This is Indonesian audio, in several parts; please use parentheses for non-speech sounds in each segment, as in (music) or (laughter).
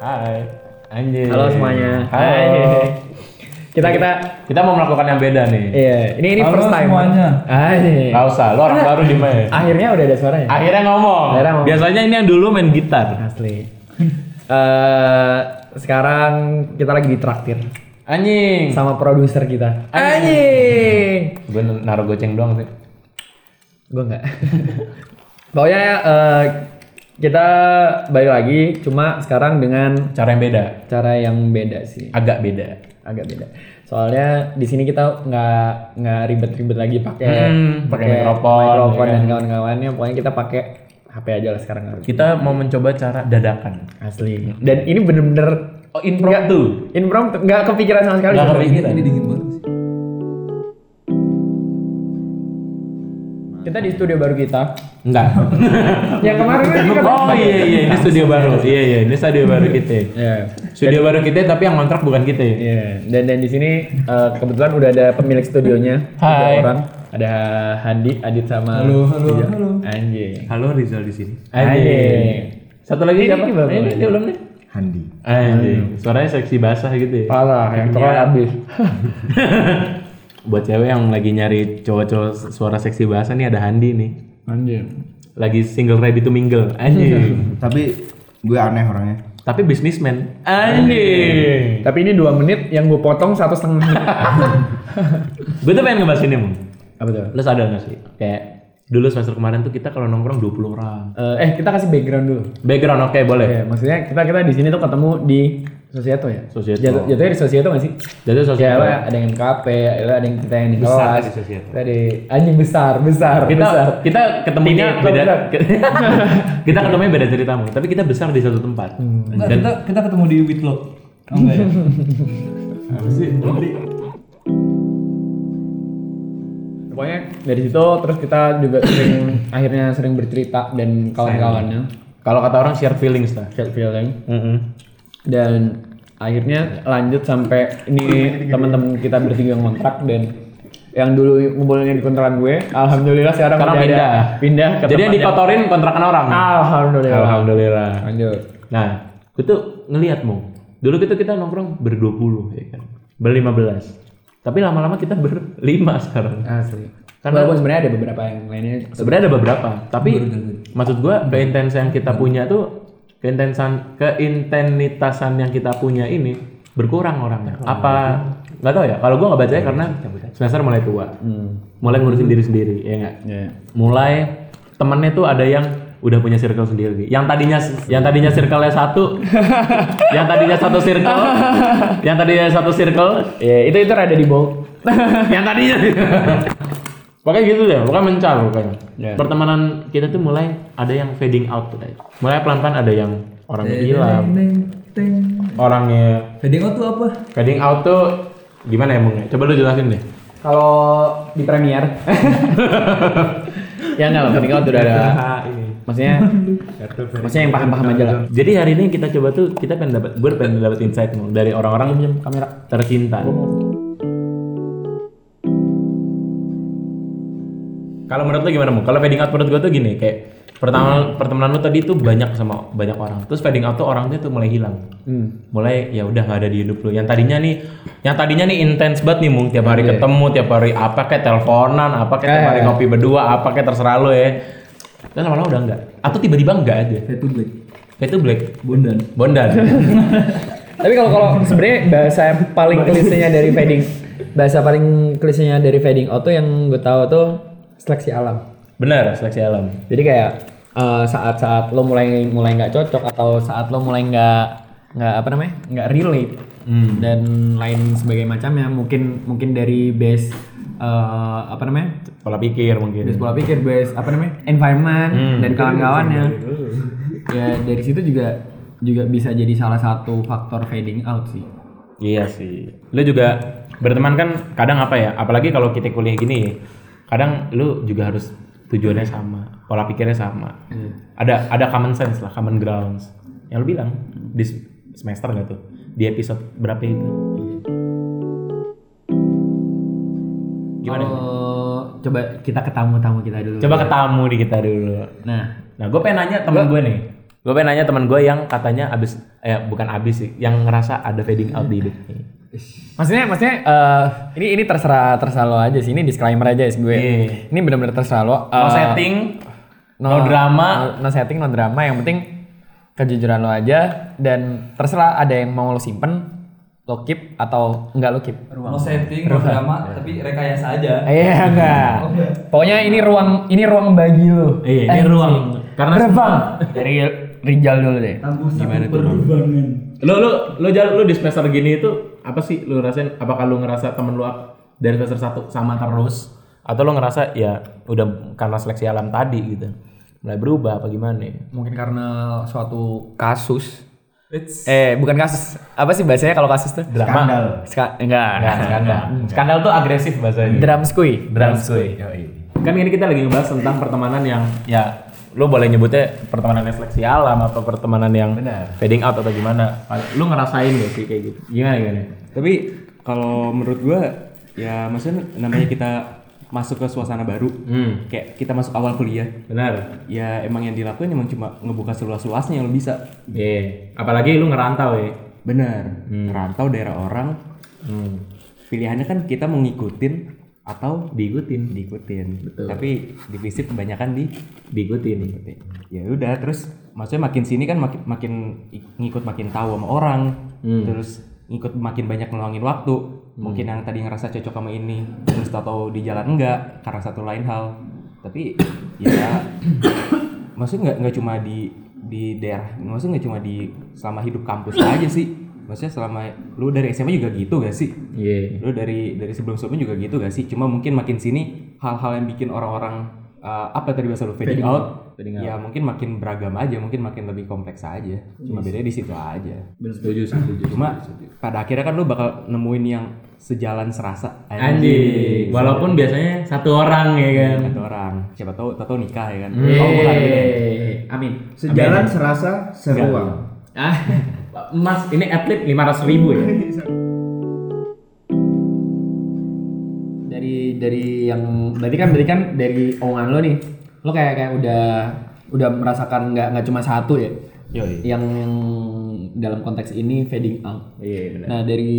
Hai. Anjir. Halo semuanya. Hai. Kita kita Kita mau melakukan yang beda nih. iya, ini ini Halo first time. semuanya. Hai. Gak usah, lo orang baru di mana? Akhirnya udah ada suaranya. Akhirnya ngomong. Akhirnya ngomong. Biasanya ini yang dulu main gitar. Asli. Eh sekarang kita lagi ditraktir Anjing. sama produser kita. Anjing. Gue naruh goceng doang sih. Gue enggak. (laughs) Pokoknya eh, kita balik lagi cuma sekarang dengan Cara yang beda. cara yang beda sih. Agak beda. Agak beda. Soalnya di sini kita nggak nggak ribet-ribet lagi pakai Hmm, pakai mikrofon, mikrofon ya dan kawan-kawannya. Pokoknya kita pakai HP aja lah sekarang. Kita mau mencoba cara dadakan. Asli. Dan ini bener-bener Oh, impromptu. impromptu, nggak kepikiran sama sekali. Nggak kepikiran. Ini dingin banget Kita di studio baru kita. Enggak. (laughs) yang kemarin kan kita oh iya iya, ini studio baru. Iya iya, ini studio baru kita. Iya. Studio baru kita tapi yang kontrak bukan kita. Iya. Dan dan di sini eh, kebetulan udah ada pemilik studionya. Hai. orang. Ada Handi, Adit sama Halo, halo, Iya. halo. Anjing. Halo Rizal di sini. Anjing. Satu lagi Ini siapa? belum. Ini, ini belum nih. Handi. Anjing. Suaranya seksi basah gitu ya. Parah, yang terlalu habis. (laughs) Buat cewek yang lagi nyari cowok-cowok suara seksi basah nih ada Handi nih. Anjing. Lagi single ready to mingle. Anjing. (laughs) Tapi gue aneh orangnya. Tapi bisnismen. Anjing. Tapi ini dua menit yang gue potong satu setengah menit. (laughs) Gue tuh pengen ngebahas ini, Mung. Apa tuh? Lo sadar gak sih? Kayak dulu semester kemarin tuh kita kalau nongkrong 20 orang. Eh, eh kita kasih background dulu. Background oke boleh. Ya, maksudnya kita kita di sini tuh ketemu di Sosieto ya. Sosieto. Jatuh, jatuhnya di Sosieto nggak sih? Jadi Ya, sosial. lo ada yang kafe, lo ada yang kita yang di Besar kelas. di Sosieto. Kita di anjing besar, besar, kita besar. kita ketemunya Tidak, beda besar. (laughs) kita ketemunya beda cerita Mung. tapi kita besar di satu tempat Enggak, dan kita kita ketemu di Whitlock. Oh enggak ya? (laughs) apa sih Pokoknya dari situ terus kita juga sering (coughs) akhirnya sering bercerita dan kawan-kawannya kalau kata orang share feelings lah share feeling Mm-mm. Dan akhirnya lanjut sampai ini teman-teman kita bertiga ngontrak dan yang dulu ngumpulnya di kontrakan gue, alhamdulillah sekarang udah ada- pindah. pindah ke jadi yang dikotorin kontrakan orang? Alhamdulillah. alhamdulillah. Lanjut. nah gue tuh ngelihat dulu kita kita nongkrong berdua puluh ya kan? Berlima belas. Tapi lama-lama kita berlima sekarang. Asli. Karena- Walaupun sebenarnya ada beberapa yang lainnya. Sebenarnya ada beberapa, tapi maksud gua keintensan yang kita punya tuh keintensan keintenitasan yang kita punya ini berkurang orangnya. Apa nggak tahu ya? Kalau gua nggak bacanya karena semester mulai tua, mulai ngurusin diri sendiri, ya nggak? Ya. Mulai temennya tuh ada yang udah punya circle sendiri. Yang tadinya yang tadinya circle-nya satu, (laughs) yang tadinya satu circle, yang tadinya satu circle, Ya, itu itu rada di bawah. (laughs) yang tadinya (laughs) pokoknya gitu deh pokoknya mencar pokoknya. Ya. pertemanan kita tuh mulai ada yang fading out tuh guys mulai pelan-pelan ada yang orangnya hilang orangnya Fading out tuh apa? fading out tuh gimana ya Mung? coba lu jelasin deh. Kalau di Premier. (laughs) Ya enggak lah, penting udah ada. (laughs) Maksudnya maksudnya yang paham-paham aja lah. jadi hari ini kita coba tuh kita pengen dapat gue pengen dapat insight dari orang-orang kamera tercinta kalau menurut lu gimana Mung? kalau fading out menurut gue tuh gini kayak pertama pertemanan lu tadi tuh banyak sama banyak orang terus fading out tuh orangnya tuh mulai hilang Hmm. mulai ya udah nggak ada di hidup lu yang tadinya nih yang tadinya nih intens banget nih mung tiap hari ketemu tiap hari apa kayak teleponan apa kayak tiap hari Eh. ngopi berdua apa kayak terserah lu ya dan lama-lama udah enggak atau tiba-tiba enggak aja to black. kayak itu black Bondan. bondan (laughs) Tapi kalau kalau sebenarnya bahasa yang paling klisenya dari fading bahasa paling klisenya dari fading out tuh yang gue tahu tuh seleksi alam. benar seleksi alam Jadi kayak eh, saat-saat lo mulai mulai nggak cocok atau saat lo mulai nggak nggak apa namanya nggak relate dan lain sebagai macamnya mungkin mungkin dari base eh, apa namanya pola pikir mungkin base pola pikir base apa namanya environment dan kawan-kawannya (laughs) ya dari situ juga juga bisa jadi salah satu faktor fading out sih Iya sih. Lu juga berteman kan kadang apa ya? Apalagi kalau kita kuliah gini, kadang lu juga harus tujuannya sama, pola pikirnya sama. Ada ada common sense lah, common grounds. Yang lu bilang di semester nggak tuh? Di episode berapa itu? Gimana? Kalau coba kita ke tamu-tamu kita dulu Coba ke tamu di kita dulu. nah Nah, gue pengen nanya temen gue nih. Gue pengen nanya teman gue yang katanya abis, eh bukan abis sih, yang ngerasa ada fading out di hidupnya. Maksudnya, maksudnya eh, ini ini terserah terserah lo aja sih. Ini disclaimer aja sih gue. Iya. Ini benar-benar terserah lo. No Eh, setting, no, drama. no, no setting, no drama. Yang penting kejujuran lo aja dan terserah ada yang mau lo simpen, lo keep atau enggak lo keep. No setting, no drama, tapi rekayasa aja. Iya enggak. Pokoknya ini ruang ini ruang bagi lo. Iya, ini Eh, ruang. Karena Karena bang dari Rijal dulu deh. Gimana tuh? Lo lo lo jalan lo di semester gini itu apa sih lo rasain? Apakah lo ngerasa temen lo dari semester satu sama terus? Atau lo ngerasa ya udah karena seleksi alam tadi gitu mulai berubah apa gimana? ya? Mungkin karena suatu kasus. Eh bukan kasus. Apa sih bahasanya kalau kasus tuh? Drama. Skandal. Ska- enggak. Enggak, skandal. Skandal tuh agresif bahasanya. Drum squee. Drum squee. Kan ini kita lagi ngebahas tentang pertemanan yang ya lo boleh nyebutnya pertemanan seleksi alam atau pertemanan yang fading out atau gimana. Lu ngerasain gak sih kayak gitu? Gimana gimana? Tapi kalau menurut gua ya maksudnya namanya kita masuk ke suasana baru, Hmm, kayak kita masuk awal kuliah, benar. ya emang yang dilakuin emang cuma ngebuka seluas-luasnya yang lo bisa. Iya. Apalagi lu ngerantau ya. Benar. Rantau daerah orang, Hmm. pilihannya kan kita mau ngikutin atau Diikutin, diikutin. Betul. Tapi divisi kebanyakan di diikutin. ya udah terus maksudnya makin sini kan makin makin ik- ngikut makin tahu sama orang. Terus ngikut makin banyak ngeluangin waktu. Mungkin yang tadi ngerasa cocok sama ini terus tahu di jalan enggak karena satu lain hal. Tapi ya (coughs) maksudnya nggak nggak cuma di di daerah maksudnya nggak cuma di selama hidup kampus aja sih maksudnya selama lu dari SMA juga gitu gak sih Iya. lu dari dari sebelum sebelumnya juga gitu gak sih cuma mungkin makin sini hal-hal yang bikin orang-orang uh, apa tadi bahasa lu fading, out, Fading out. ya mungkin makin beragam aja mungkin makin lebih kompleks aja cuma bedanya di situ aja Benar setuju, setuju. cuma pada akhirnya kan lu bakal nemuin yang sejalan serasa Anjing. Walaupun biasanya satu orang ya kan. satu orang siapa tahu tahu nikah ya kan Hmm. oh bukan Amin. Sejalan serasa seruang. Ah, (laughs) Mas, ini atlet 500 ribu ya? Dari dari yang berarti kan berarti kan dari omongan lo nih, lo kayak kayak udah udah merasakan nggak nggak cuma satu ya, Yoi. yang yang dalam konteks ini fading out. Iya, benar. Nah dari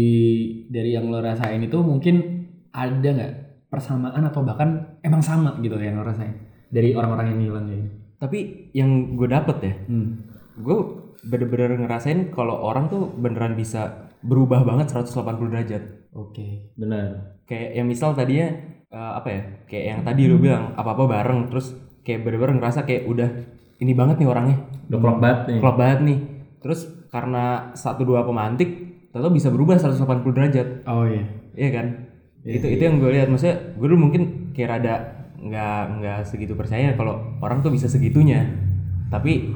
dari yang lo rasain itu mungkin ada nggak persamaan atau bahkan emang sama gitu yang lo rasain dari orang-orang yang hilang kayak gitu. tapi yang gue dapet ya Hmm. gue bener-bener ngerasain kalau orang tuh beneran bisa berubah banget 180 derajat Oke. Benar. kayak yang misal tadinya eh, apa ya kayak yang tadi lu bilang apa-apa bareng terus kayak bener-bener ngerasa kayak udah ini banget nih orangnya Udah klop banget nih. klop banget nih terus karena satu dua pemantik tahu bisa berubah 180 derajat Oh iya. iya kan itu itu yang gue lihat maksudnya gue dulu mungkin kayak rada nggak nggak segitu percaya kalau orang tuh bisa segitunya tapi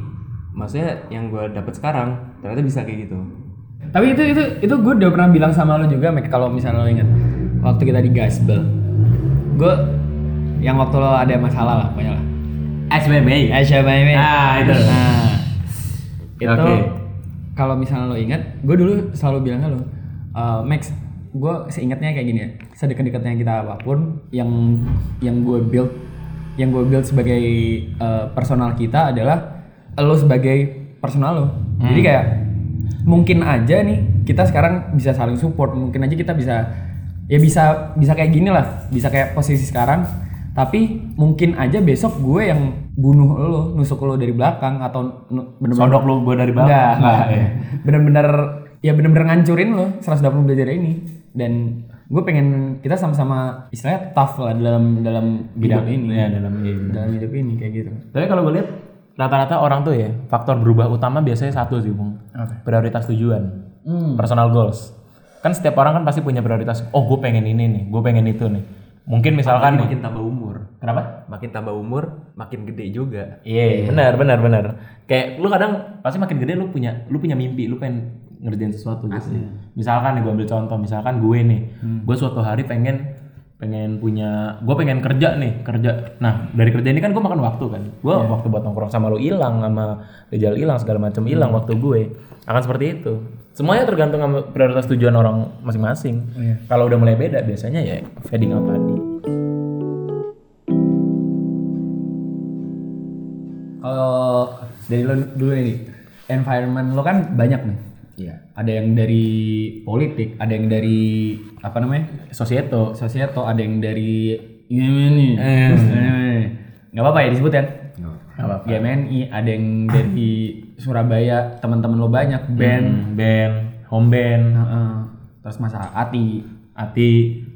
maksudnya yang gue dapet sekarang ternyata bisa kayak gitu Tapi itu itu itu gue udah pernah bilang sama lo juga, Mek, kalau misalnya lo inget waktu kita di Gasbel, gue yang waktu lo ada masalah lah, pokoknya lah. SBB. Ini? Ah, itu. Nah, itu Oke. kalau misalnya lo ingat, gue dulu selalu bilang ke lo, "Eh, Max, gue seingatnya kayak gini ya, sedekat-dekatnya kita apa pun, yang yang gue build, yang gue build sebagai eh, personal kita adalah lo sebagai personal lo. Jadi kayak mungkin aja nih kita sekarang bisa saling support, mungkin aja kita bisa ya bisa bisa kayak gini lah, bisa kayak posisi sekarang tapi mungkin aja besok gue yang bunuh lo nusuk lo dari belakang atau bener-bener Sodok lu gue dari belakang. enggak, enggak. ya. bener-bener ya bener-bener ngancurin lo 180 belajar ini dan gue pengen kita sama-sama istilahnya tough lah dalam dalam bidang ini Ya, dalam ini. dalam hidup ini kayak gitu Tapi kalau gue lihat rata-rata orang tuh ya faktor berubah utama biasanya satu sih bung. Prioritas tujuan. Personal goals. Kan setiap orang kan pasti punya prioritas. Oh gue pengen ini nih, gue pengen itu nih. Mungkin misalkan nih. makin tambah umur Kenapa? makin tambah umur makin gede juga Iya, benar, benar, benar. Kayak lu kadang pasti makin gede lu punya lu punya mimpi, lu pengen ngerjain sesuatu gitu. Misalkan nih gue ambil contoh, misalkan gue nih, gue suatu hari pengen pengen punya, gue pengen kerja nih, kerja. Nah dari kerja ini kan gue makan waktu kan, gue waktu buat nongkrong sama lu hilang, sama Rijal hilang, segala macam hilang waktu gue. Akan seperti itu. Semuanya tergantung sama prioritas tujuan orang masing-masing. Kalau udah mulai beda, biasanya ya fading out tadi. kalau dari lo dulu nih environment lo kan banyak nih Iya. ada yang dari politik ada yang dari apa namanya Sosieto. sosieto. Ada yang dari ini nggak apa-apa ya disebut kan Nggak apa-apa. GMNI ada yang dari Surabaya teman-teman lo banyak band Hmm, band, home band, Heeh. terus masa Ati. Ati.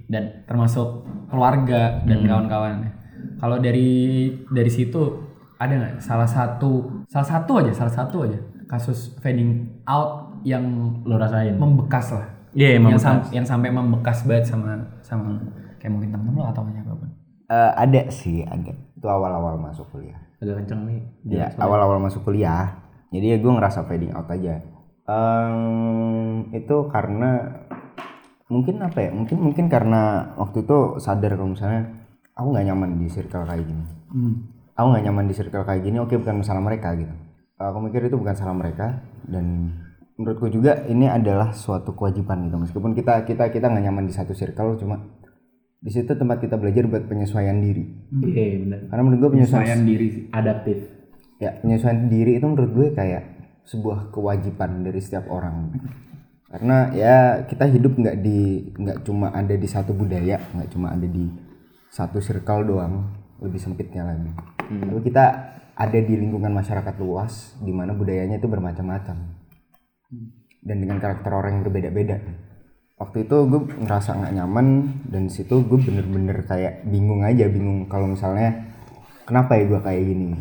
dan termasuk keluarga dan kawan-kawan. Kalau dari dari situ ada nggak? Salah satu salah satu aja salah satu aja kasus fading out yang Lo rasain. membekas lah Iya, yang, membekas. sam- yang sampai membekas banget sama sama kayak mungkin temen-temen lo atau siapa pun Eh, ada sih, ada. Itu awal-awal masuk kuliah. Agak kenceng nih. Ya, awal-awal masuk kuliah. Jadi ya gue ngerasa fading out aja. Em, itu karena mungkin apa ya? Mungkin mungkin karena waktu itu sadar kalau misalnya aku nggak nyaman di circle kayak gini. Aku nggak nyaman di circle kayak gini. Oke, bukan masalah mereka gitu. Aku mikir itu bukan salah mereka dan menurutku juga ini adalah suatu kewajiban gitu. Meskipun kita kita kita nggak nyaman di satu circle, cuma di situ tempat kita belajar buat penyesuaian diri. Iya, benar. Karena menurut gue penyesuaian diri sih Adaptif. ya penyesuaian diri itu menurut gue kayak sebuah kewajiban dari setiap orang karena ya kita hidup nggak di nggak cuma ada di satu budaya nggak cuma ada di satu circle doang lebih sempitnya lagi tapi kita ada di lingkungan masyarakat luas di mana budayanya itu bermacam-macam. Dan dengan karakter orang yang berbeda-beda. Waktu itu gue ngerasa nggak nyaman dan situ gue bener-bener kayak bingung aja bingung kalau misalnya kenapa ya gue kayak gini?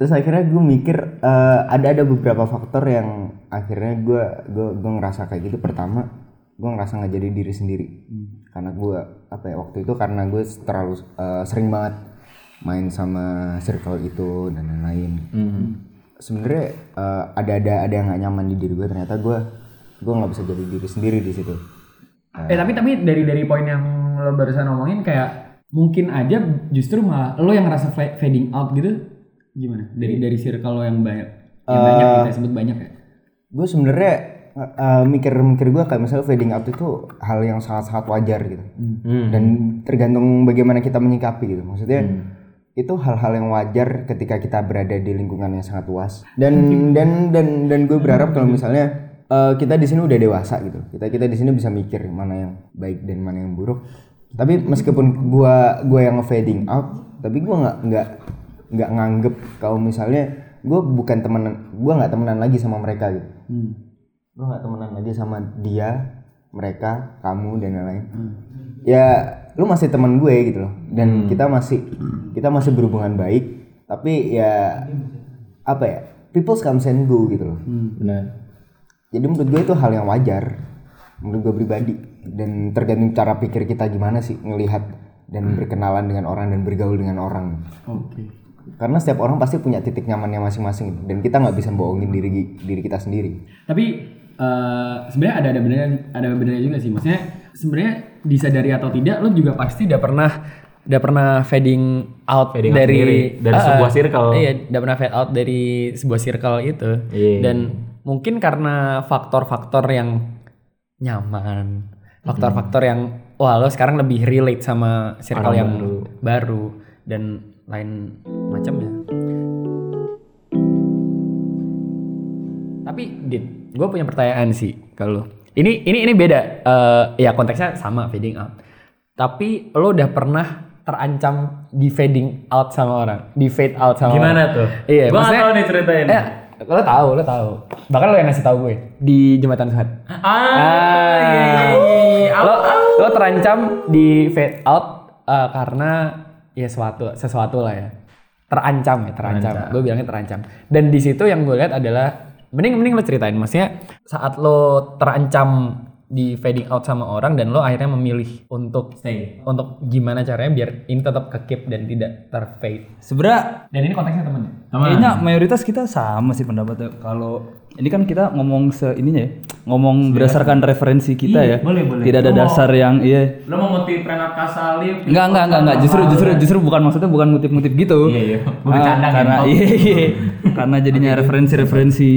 Terus akhirnya gue mikir eh, ada ada beberapa faktor yang akhirnya gue gue gue ngerasa kayak gitu. Pertama gue ngerasa nggak jadi diri sendiri. Karena gue apa ya waktu itu karena gue terlalu eh, sering banget main sama circle itu dan lain-lain. Sebenarnya eh, ada ada ada yang nggak nyaman di diri gue ternyata gue gue nggak bisa jadi diri sendiri di situ. Eh tapi tapi dari dari poin yang lo barusan ngomongin kayak mungkin aja justru malah lo yang ngerasa fa- fading out gitu? Gimana? Dari dari circle lo yang banyak yang banyak kita sebut banyak ya? gue sebenarnya eh, mikir-mikir gue kayak misalnya fading out itu hal yang sangat-sangat wajar gitu. Dan tergantung bagaimana kita menyikapi gitu. Maksudnya itu hal-hal yang wajar ketika kita berada di lingkungan yang sangat luas. Dan dan dan dan gue berharap kalau misalnya eh, kita di sini udah dewasa gitu. Kita kita di sini bisa mikir mana yang baik dan mana yang buruk. Tapi meskipun gue gue yang fading out tapi gue nggak nggak nggak nganggep kalau misalnya gue bukan temenan gue nggak temenan lagi sama mereka gitu. Gue nggak temenan lagi sama dia mereka kamu dan lain-lain. Ya lu masih teman gue gitu loh. Dan kita masih kita masih berhubungan baik tapi ya apa ya people comes and go gitu loh. Benar. jadi menurut gue itu hal yang wajar menurut gue pribadi. Dan tergantung cara pikir kita gimana sih ngelihat dan berkenalan dengan orang dan bergaul dengan orang. Oke. Karena setiap orang pasti punya titik nyamannya masing-masing dan kita nggak bisa bohongin diri diri kita sendiri. Tapi eh, sebenarnya ada ada benernya ada benernya juga sih. Maksudnya sebenarnya disadari atau tidak lo juga pasti udah pernah udah pernah fading out Fading out dari sendiri, dari Ah, sebuah circle. iya udah pernah fade out dari sebuah circle itu Iya. dan mungkin karena faktor-faktor yang nyaman faktor-faktor yang wah lo sekarang lebih relate sama circle Orang yang baru. baru dan lain macamnya tapi dit gue punya pertanyaan sih kalau ini ini ini beda. Eh, ya konteksnya sama fading out. Tapi lo udah pernah terancam di fading out sama orang? Di fade out sama Gimana orang. tuh? iya Gua nggak maksudnya- tahu nih ceritain. eh, lo tahu lo tahu. Bahkan lo yang ngasih tahu gue di jembatan Suhat Ah, iya, iya, iya. lo lo terancam di fade out eh, karena ya sesuatu sesuatu lah ya. Terancam ya terancam, gue bilangnya terancam. Dan di situ yang gue lihat adalah mending mending lo ceritain maksudnya saat lo terancam di fading out sama orang dan lo akhirnya memilih untuk Stay. untuk gimana caranya biar ini tetap ke keep dan tidak terfade Sebenarnya dan ini konteksnya temen ya kayaknya mayoritas kita sama sih pendapatnya. Kalau ini kan kita ngomong se ininya ya, ngomong berdasarkan referensi kita ya. boleh, boleh. Tidak ada dasar yang iya. Lo mau ngutip Renat Kasali? Enggak, enggak, enggak, enggak. Justru justru justru bukan maksudnya bukan ngutip-ngutip gitu. Iya, iya. Ah, bercanda, karena iya, iya. karena jadinya referensi-referensi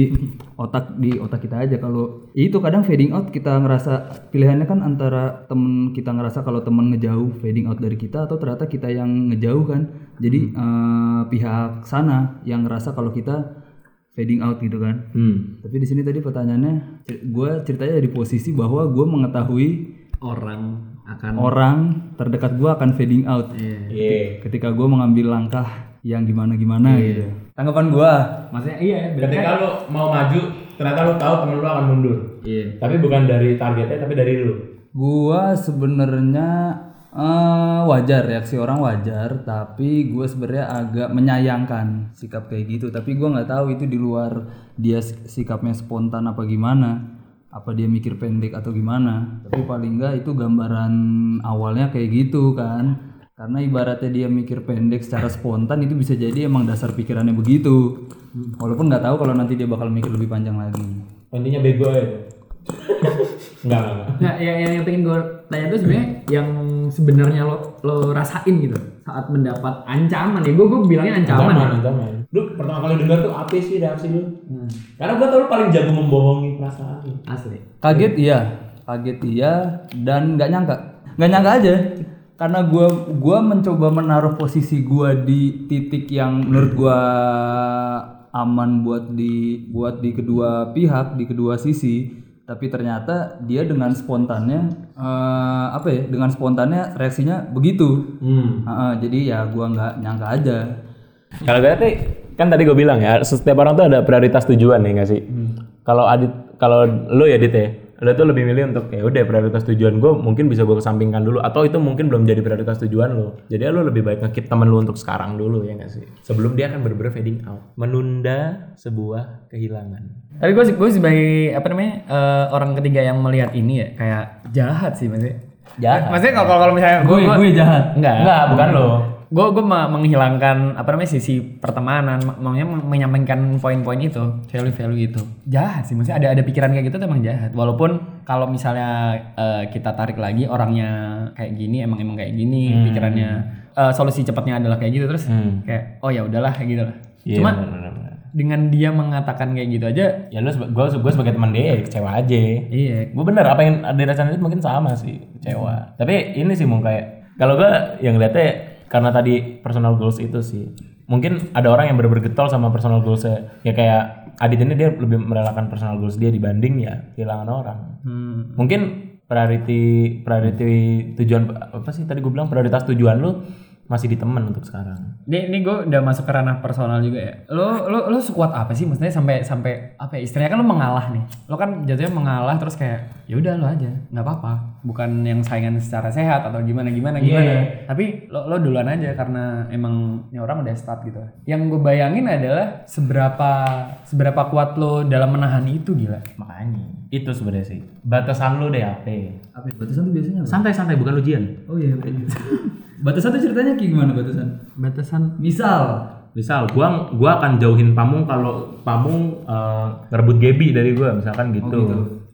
otak di otak kita aja kalau itu kadang fading out kita ngerasa pilihannya kan antara temen kita ngerasa kalau temen ngejauh fading out dari kita atau ternyata kita yang ngejauh kan jadi eh, pihak sana yang ngerasa kalau kita fading out gitu kan. Hmm. Tapi di sini tadi pertanyaannya, gue ceritanya di posisi bahwa gue mengetahui orang akan orang terdekat gue akan fading out. Iya. Ketika gue mengambil langkah yang gimana-gimana gitu. Tanggapan gue, maksudnya iya berarti Ketika lu mau maju, ternyata lu tahu temen lu akan mundur. iya Tapi bukan dari targetnya, tapi dari lu. gue sebenarnya eh, wajar reaksi orang wajar, tapi gue sebenarnya agak menyayangkan sikap kayak gitu. Tapi gue nggak tahu itu di luar dia sik- sikapnya spontan apa gimana, apa dia mikir pendek atau gimana. Tapi paling nggak itu gambaran awalnya kayak gitu kan. Karena ibaratnya dia mikir pendek secara spontan itu bisa jadi emang dasar pikirannya begitu. Walaupun nggak tahu kalau nanti dia bakal mikir lebih panjang lagi. Intinya bego enggak, enggak. Nah, yang, yang, yang pengen gue tanya tuh sebenarnya yang sebenarnya lo lo rasain gitu saat mendapat ancaman ya gue gue bilangnya ancaman, Ancaman, ya. ancaman. Lu pertama kali dengar tuh apa sih reaksi lu? Karena gua tau lu paling jago membohongi perasaan asli kaget iya kaget iya dan nggak nyangka nggak nyangka aja karena gua gua mencoba menaruh posisi gua di titik yang menurut gua aman buat di buat di kedua pihak di kedua sisi. Tapi ternyata dia dengan spontannya eh, apa ya dengan spontannya reaksinya begitu. Hmm. Heeh, jadi ya gua nggak nyangka aja. Kalau berarti kan tadi gue bilang ya, setiap orang tuh ada prioritas tujuan nih nggak sih? Kalau Adit, kalau lu ya Dit ya, lu tuh lebih milih untuk ya udah prioritas tujuan gue mungkin bisa gue kesampingkan dulu atau itu mungkin belum jadi prioritas tujuan lu. Jadi lu lebih baik ngekip temen lu untuk sekarang dulu ya nggak sih? Sebelum dia akan bener-bener fading out, menunda sebuah kehilangan. tapi gue gue sebagai apa namanya eh, orang ketiga yang melihat ini ya kayak jahat sih maksudnya Jahat. maksudnya kalau kalau misalnya gue gue jahat enggak Enggak, bukan lo. Gue gue menghilangkan apa namanya sisi pertemanan maunya men- menyampaikan poin-poin itu. Value value itu. Jahat sih maksudnya ada ada pikiran kayak gitu tuh emang jahat. Walaupun kalau misalnya eh, kita tarik lagi orangnya kayak gini emang emang kayak gini pikirannya eh, solusi cepatnya adalah kayak gitu terus kayak oh ya udahlah kayak gitu lah. Iya, cuma bener-bener. dengan dia mengatakan kayak gitu aja Ya lu gue gue sebagai teman dia ya kecewa aja. iya. Gue bener apa yang dirasain itu mungkin sama sih kecewa. Tapi ini sih mungkin kayak kalau gue yang lihatnya karena tadi personal goals itu sih. Mungkin ada orang yang bener-bener getol sama personal goalsnya. Ya kayak Adit ini dia lebih merelakan personal goals dia dibanding ya kehilangan orang. Mungkin priority priority tujuan apa sih tadi gue bilang? Prioritas tujuan lu masih di temen untuk sekarang Ini, ini gue udah masuk ke ranah personal juga ya. Lo lo lo sekuat apa sih? Maksudnya sampai sampai apa ya? Istilahnya kan lo mengalah nih. Lo kan jatuhnya mengalah terus kayak ya udah lo aja, nggak apa-apa. Bukan yang saingan secara sehat atau gimana gimana gimana. Tapi lo lo duluan aja karena emang ini orang udah start gitu. Yang gue bayangin adalah seberapa seberapa kuat lo dalam menahan itu gila. makanya itu sebenarnya sih batasan lu deh apa apa batasan tuh biasanya apa? santai-santai bukan ujian oh iya (laughs) batasan tuh ceritanya kayak gimana batasan Batasan misal Misal gua gua akan jauhin Pamung kalau Pamung eh, ngerebut Gebi dari gua misalkan gitu.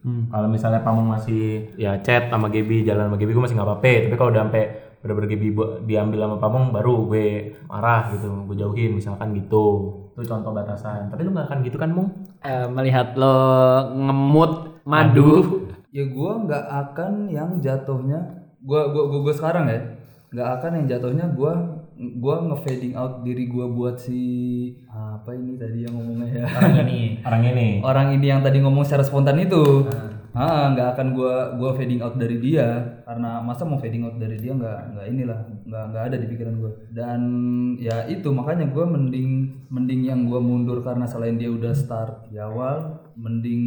Hmm. Kalau misalnya Pamung masih ya chat sama Gebi, jalan sama Gebi gua masih nggak apa-apa. Tapi kalau udah sampai bener-bener Gebi bu- diambil sama Pamung baru gue marah gitu, gue jauhin misalkan gitu. Itu contoh batasan. Tapi lu nggak akan gitu kan, Mung? eh, melihat lo ngemut madu. ya gua nggak akan yang jatuhnya gua gua gua, gua sekarang ya nggak akan yang jatuhnya gua gua nge-fading out diri gua buat si apa ini tadi yang ngomongnya ya Orang ini, (laughs) orang ini. orang ini yang tadi ngomong secara spontan itu ah nggak akan gua gua fading out dari dia. Karena masa mau fading out dari dia nggak nggak inilah nggak nggak ada di pikiran gua. Dan ya itu makanya gua mending mending yang gua mundur karena selain dia udah start di awal mending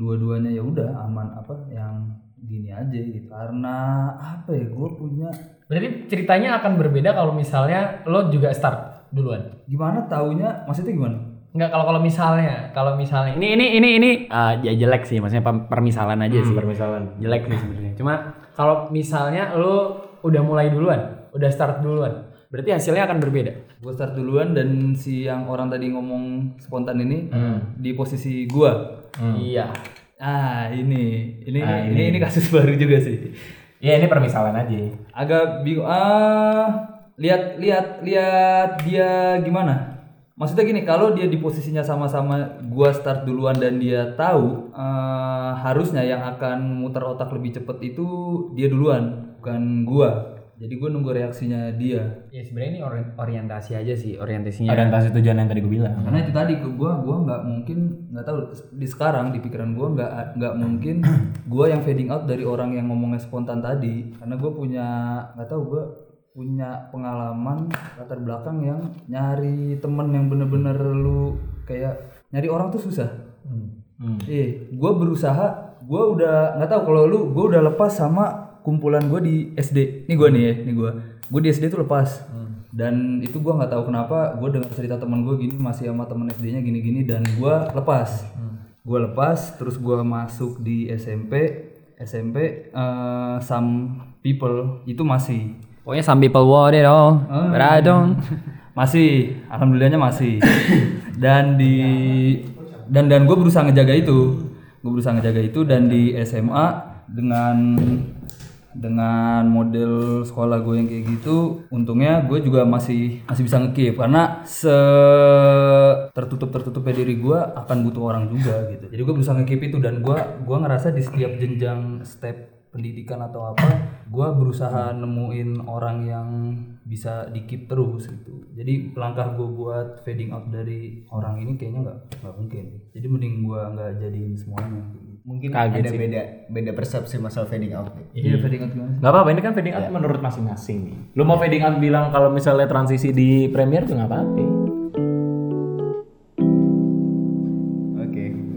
dua-duanya ya udah aman apa yang gini aja gitu. Karena apa ya gua punya Berarti ceritanya akan berbeda kalau misalnya lo juga start duluan. gimana taunya maksudnya gimana Enggak kalau kalau misalnya, kalau misalnya ini ini ini ini ah, ya jelek sih, maksudnya permisalan aja sih. Permisalan. Jelek sih sebenarnya. Cuma kalau misalnya lo udah mulai duluan, udah start duluan, berarti hasilnya akan berbeda. gue start duluan dan si yang orang tadi ngomong spontan ini di posisi gua Iya. ah ini ini Ah, ini. ini kasus baru juga sih Ya ini permisalan aja. agak bingung ah lihat lihat lihat dia gimana maksudnya gini kalau dia di posisinya sama-sama gua start duluan dan dia tahu eh, harusnya yang akan muter otak lebih cepet itu dia duluan bukan gua jadi gue nunggu reaksinya dia Ya sebenarnya ini ori- orientasi aja sih, orientasinya. Orientasi tujuan yang tadi gue bilang. karena itu tadi ke gue gue nggak mungkin nggak tahu di sekarang di pikiran gue nggak nggak mungkin (clears throat) gue yang fading out dari orang yang ngomongnya spontan tadi karena gue punya nggak tahu gue punya pengalaman latar belakang yang nyari temen yang bener-bener lu kayak nyari orang tuh susah. Eh gue berusaha gue udah nggak tahu kalau lu gue udah lepas sama kumpulan gue di SD ini gue nih ya ini gue gue di SD tuh lepas. Dan itu gue nggak tahu kenapa gue dengar cerita teman gue gini masih sama teman SD-nya gini-gini dan gue lepas. Gue lepas terus gue masuk di SMP SMP eh, some people itu masih Pokoknya some people want it all, but I don't. masih. Alhamdulillahnya masih. Dan di dan dan gue berusaha ngejaga itu. Gue berusaha ngejaga itu dan di SMA dengan dengan model sekolah gue yang kayak gitu untungnya gue juga masih masih bisa ngekip karena se tertutup tertutupnya diri gue akan butuh orang juga gitu. Jadi gue berusaha ngekip itu dan gue gua ngerasa di setiap jenjang step pendidikan atau apa gue berusaha nemuin orang yang bisa dikip terus gitu. Jadi langkah gue buat fading out dari orang ini kayaknya nggak nggak mungkin. Jadi mending gue nggak jadiin semuanya. Mungkin ada beda beda persepsi masalah fading out. iya fading out gimana? Gak apa-apa, ini kan fading out menurut masing-masing nih. Lu mau fading out bilang kalau misalnya transisi di Premiere tuh nggak apa-apa.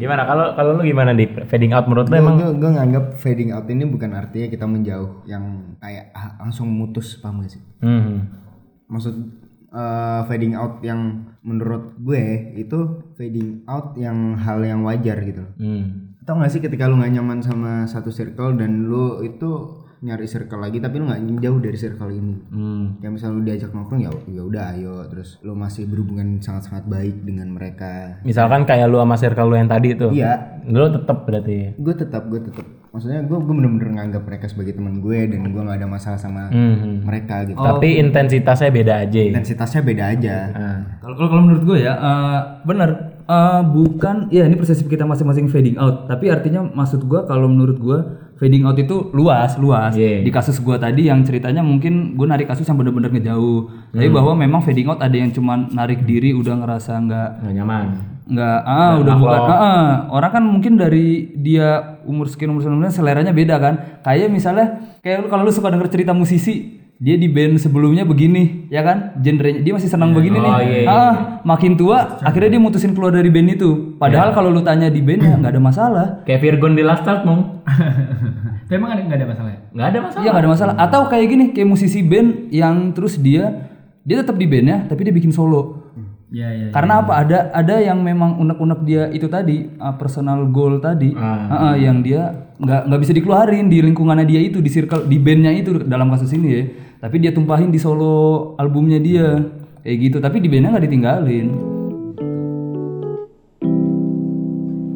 Gimana kalau kalau lu gimana di fading out menurut lu Gue emang? gue nganggap fading out ini bukan artinya kita menjauh yang kayak ah, langsung mutus paham gak sih? Hmm. Maksud eh, fading out yang menurut gue itu fading out yang hal yang wajar gitu loh. Hmm. Tau gak sih ketika lu gak nyaman sama satu circle dan lu itu nyari circle lagi tapi lu nggak jauh dari circle ini. Hmm. Ya misal lu diajak nongkrong ya ya udah ayo terus lu masih berhubungan sangat-sangat baik dengan mereka. Misalkan kayak lu sama circle lu yang tadi tuh. Iya, Lu tetap berarti. gue tetap gue tetap maksudnya gue gue bener-bener nganggap mereka sebagai teman gue dan gue nggak ada masalah sama Hmm. mereka gitu. Tapi intensitasnya beda aja. ya? Intensitasnya beda aja. Ah. Kalau kalau kalau menurut gue ya eh, benar Eh, bukan ya ini persepsi kita masing-masing fading out tapi artinya maksud gue kalau menurut gue fading out itu luas luas Iya. di kasus gue tadi yang ceritanya mungkin gue narik kasus yang bener-bener ngejauh tapi bahwa memang fading out ada yang cuman narik diri udah ngerasa nggak Nggak nyaman. nggak ah udah bukan ah, ah. orang kan mungkin dari dia umur sekian umur sekian seleranya beda kan kayak misalnya kayak lu- kalau lu suka denger cerita musisi dia di band sebelumnya begini ya kan? Genrenya dia masih senang begini nih. Ah makin tua akhirnya dia mutusin keluar dari band itu. Padahal kalau lu tanya di band ya nggak ada masalah. Kayak Virgon di Last Start mong. (laughs) Tapi emang ada- nggak ada masalah ya? Nggak ada masalah. iya nggak ada masalah. Atau kayak gini kayak musisi band yang terus dia dia tetap di bandnya tapi dia bikin solo. Iya iya. Karena apa? Ada ada yang memang unek-unek dia itu tadi uh, personal goal tadi, uh, uh, yang dia nggak nggak bisa dikeluarin di lingkungannya dia itu di circle di bandnya itu dalam kasus ini ya. Tapi dia tumpahin di solo albumnya dia kayak gitu. Tapi di bandnya nggak ditinggalin.